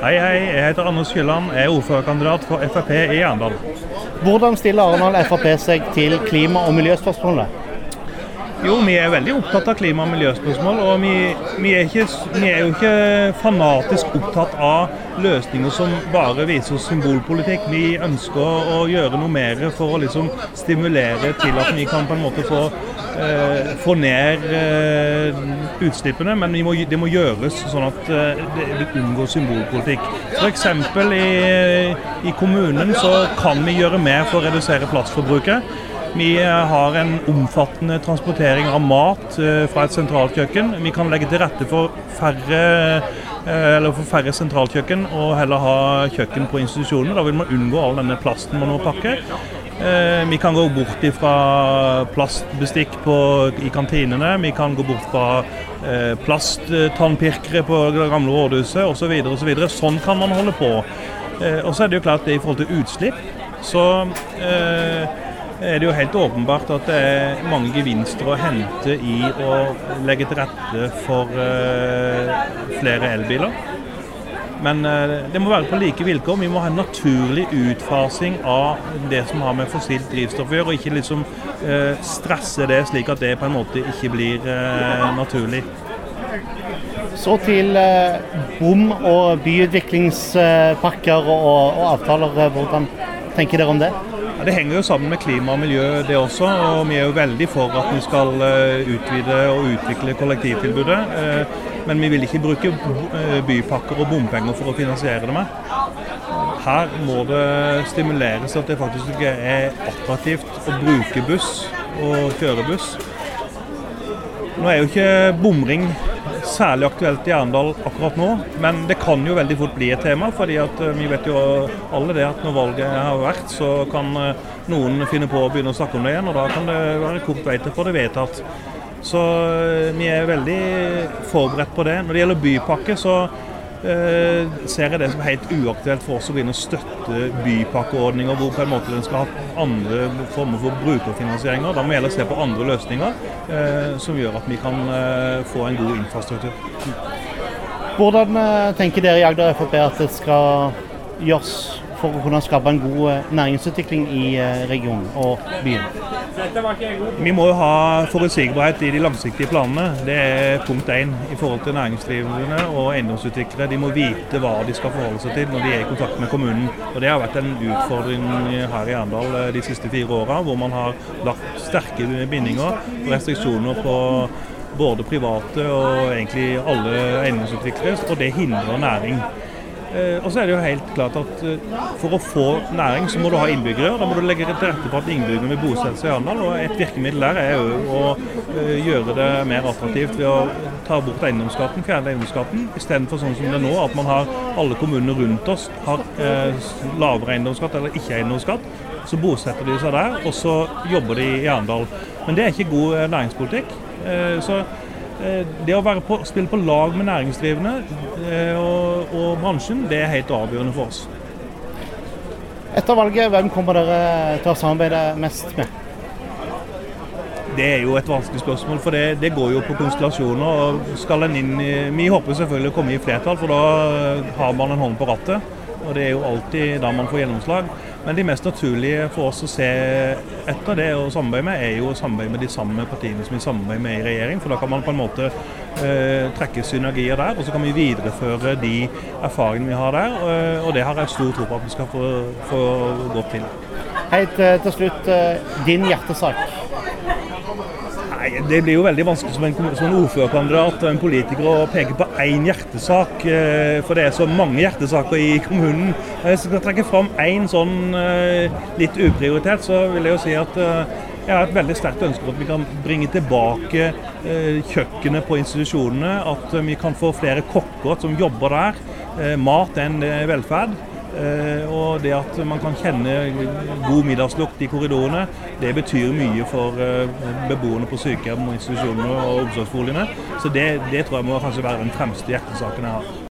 Hei, hei. Jeg heter Anders Kylland. Jeg er ordførerkandidat for Frp i Arendal. Hvordan stiller Arendal Frp seg til klima- og miljøspørsmålet? Jo, vi er veldig opptatt av klima- og miljøspørsmål. Og vi, vi, er ikke, vi, er jo ikke fanatisk opptatt av løsninger som bare viser symbolpolitikk. Vi ønsker å gjøre noe mer for å liksom stimulere til at vi kan på en måte få, eh, få ned eh, utslippene. Men må, det må gjøres sånn at eh, det unngår symbolpolitikk. F.eks. I, i kommunen så kan vi gjøre mer for å redusere plastforbruket. Vi har en omfattende transportering av mat eh, fra et sentralkjøkken. Vi kan legge til rette for færre, eh, for færre sentralkjøkken og heller ha kjøkken på institusjoner. Da vil man unngå all denne plasten man må pakke. Eh, vi kan gå bort fra plastbestikk på, i kantinene. Vi kan gå bort fra plasttannpirkere på det gamle rådhuset osv. Så osv. Så sånn kan man holde på. Og så er det jo klart det i forhold til utslipp. Så eh, er det jo helt åpenbart at det er mange gevinster å hente i å legge til rette for uh, flere elbiler. Men uh, det må være på like vilkår. Vi må ha en naturlig utfasing av det som har med fossilt drivstoff å gjøre, og ikke liksom stresse det slik at det på en måte ikke blir naturlig. Så til bom- og byutviklingspakker og, og avtaler. Hvordan tenker dere om det? Ja, det henger jo sammen med klima og miljø, det også. Og vi er jo veldig for at vi skal eh, utvide og utvikle kollektivtilbudet. Eh, men vi vil ikke bruke eh, bypakker og bompenger for å finansiere det med. Her må det stimuleres at det faktisk ikke er attraktivt å bruke buss og kjøre buss. Nå er jo ikke bomring særlig aktuelt i Arendal akkurat nå, men det kan jo veldig fort bli et tema. fordi at eh, vi vet jo alle det at når valget har vært, så kan eh, noen finne på å begynne å snakke om det igjen. Og da kan det være kort vei til å få det vedtatt. Så eh, vi er veldig forberedt på det. Når det gjelder bypakke, så ser jeg det som helt uaktuelt for oss å begynne å støtte bypakkeordninger hvor på en måte den skal ha andre former for brukerfinansieringer. Da må vi heller se på andre løsninger eh, som gjør at vi kan eh, få en god infrastruktur. Hvordan eh, tenker dere i Agder Frp at det skal gjøres for å kunne skape en god eh, næringsutvikling i eh, regionen og byen? Vi må jo ha forutsigbarhet i de langsiktige planene. Det er punkt én i forhold til næringsdrivende og eiendomsutviklere. De må vite hva de skal forholde seg til når de er i kontakt med kommunen. Og Det har vært en utfordring her i Arendal eh, de siste fire åra, hvor man har lagt sterke bindinger og restriksjoner på både private og egentlig alle eiendomsutviklere, og det hindrer næring. Eh, og så er det jo helt klart at eh, For å få næring så må du ha innbyggere. Da må du legge til rette for at innbyggerne vil bosette seg i Arendal. og Et virkemiddel der er jo å eh, gjøre det mer attraktivt ved å ta bort eiendomsskatten, fjerne eiendomsskatten, istedenfor sånn som det er nå, at man har alle kommunene rundt oss har lavere eiendomsskatt eller ikke eiendomsskatt. Så bosetter de seg der, og så jobber de i Arendal. Men det er ikke god næringspolitikk. Så det å på, spille på lag med næringsdrivende eh, og, og, bransjen, det er helt avgjørende for oss. Etter valget, hvem kommer dere til å samarbeide mest med? Det er jo et vanskelig spørsmål, for det, det går jo på konstellasjoner. og skal en inn i, Vi håper selvfølgelig å komme i flertall, for da har man en hånd på rattet. Og det er jo alltid da man får gjennomslag. Men de mest naturlige for oss å se etter det å samarbeide med, er jo å samarbeide med de samme partiene som vi samarbeider med i regjering. For da kan man på en måte eh, trekke synergier der, og så kan vi videreføre de erfaringene vi har der. Og, og det har jeg stor tro på at vi skal få, få gått til. Helt eh, til slutt, eh, din hjertesak. Nei, Det blir jo veldig vanskelig som en, som en ordførerkandidat og en politiker å peke på én hjertesak, eh, for det er så mange hjertesaker i kommunen. Hvis jeg skal trekke fram én sånn eh, litt uprioritert, så vil jeg jo si at eh, jeg har et veldig sterkt ønske om at vi kan bringe tilbake kjøkkenet på institusjonene. At vi kan få flere kokker som jobber der. Mat er en velferd. Eh, og det at man kan kjenne god middagslukt i korridorene, det betyr mye for eh, beboerne på sykehjem, og institusjonene og omsorgsboligene. Så det, det tror jeg må kanskje være den fremste hjertesaken jeg har.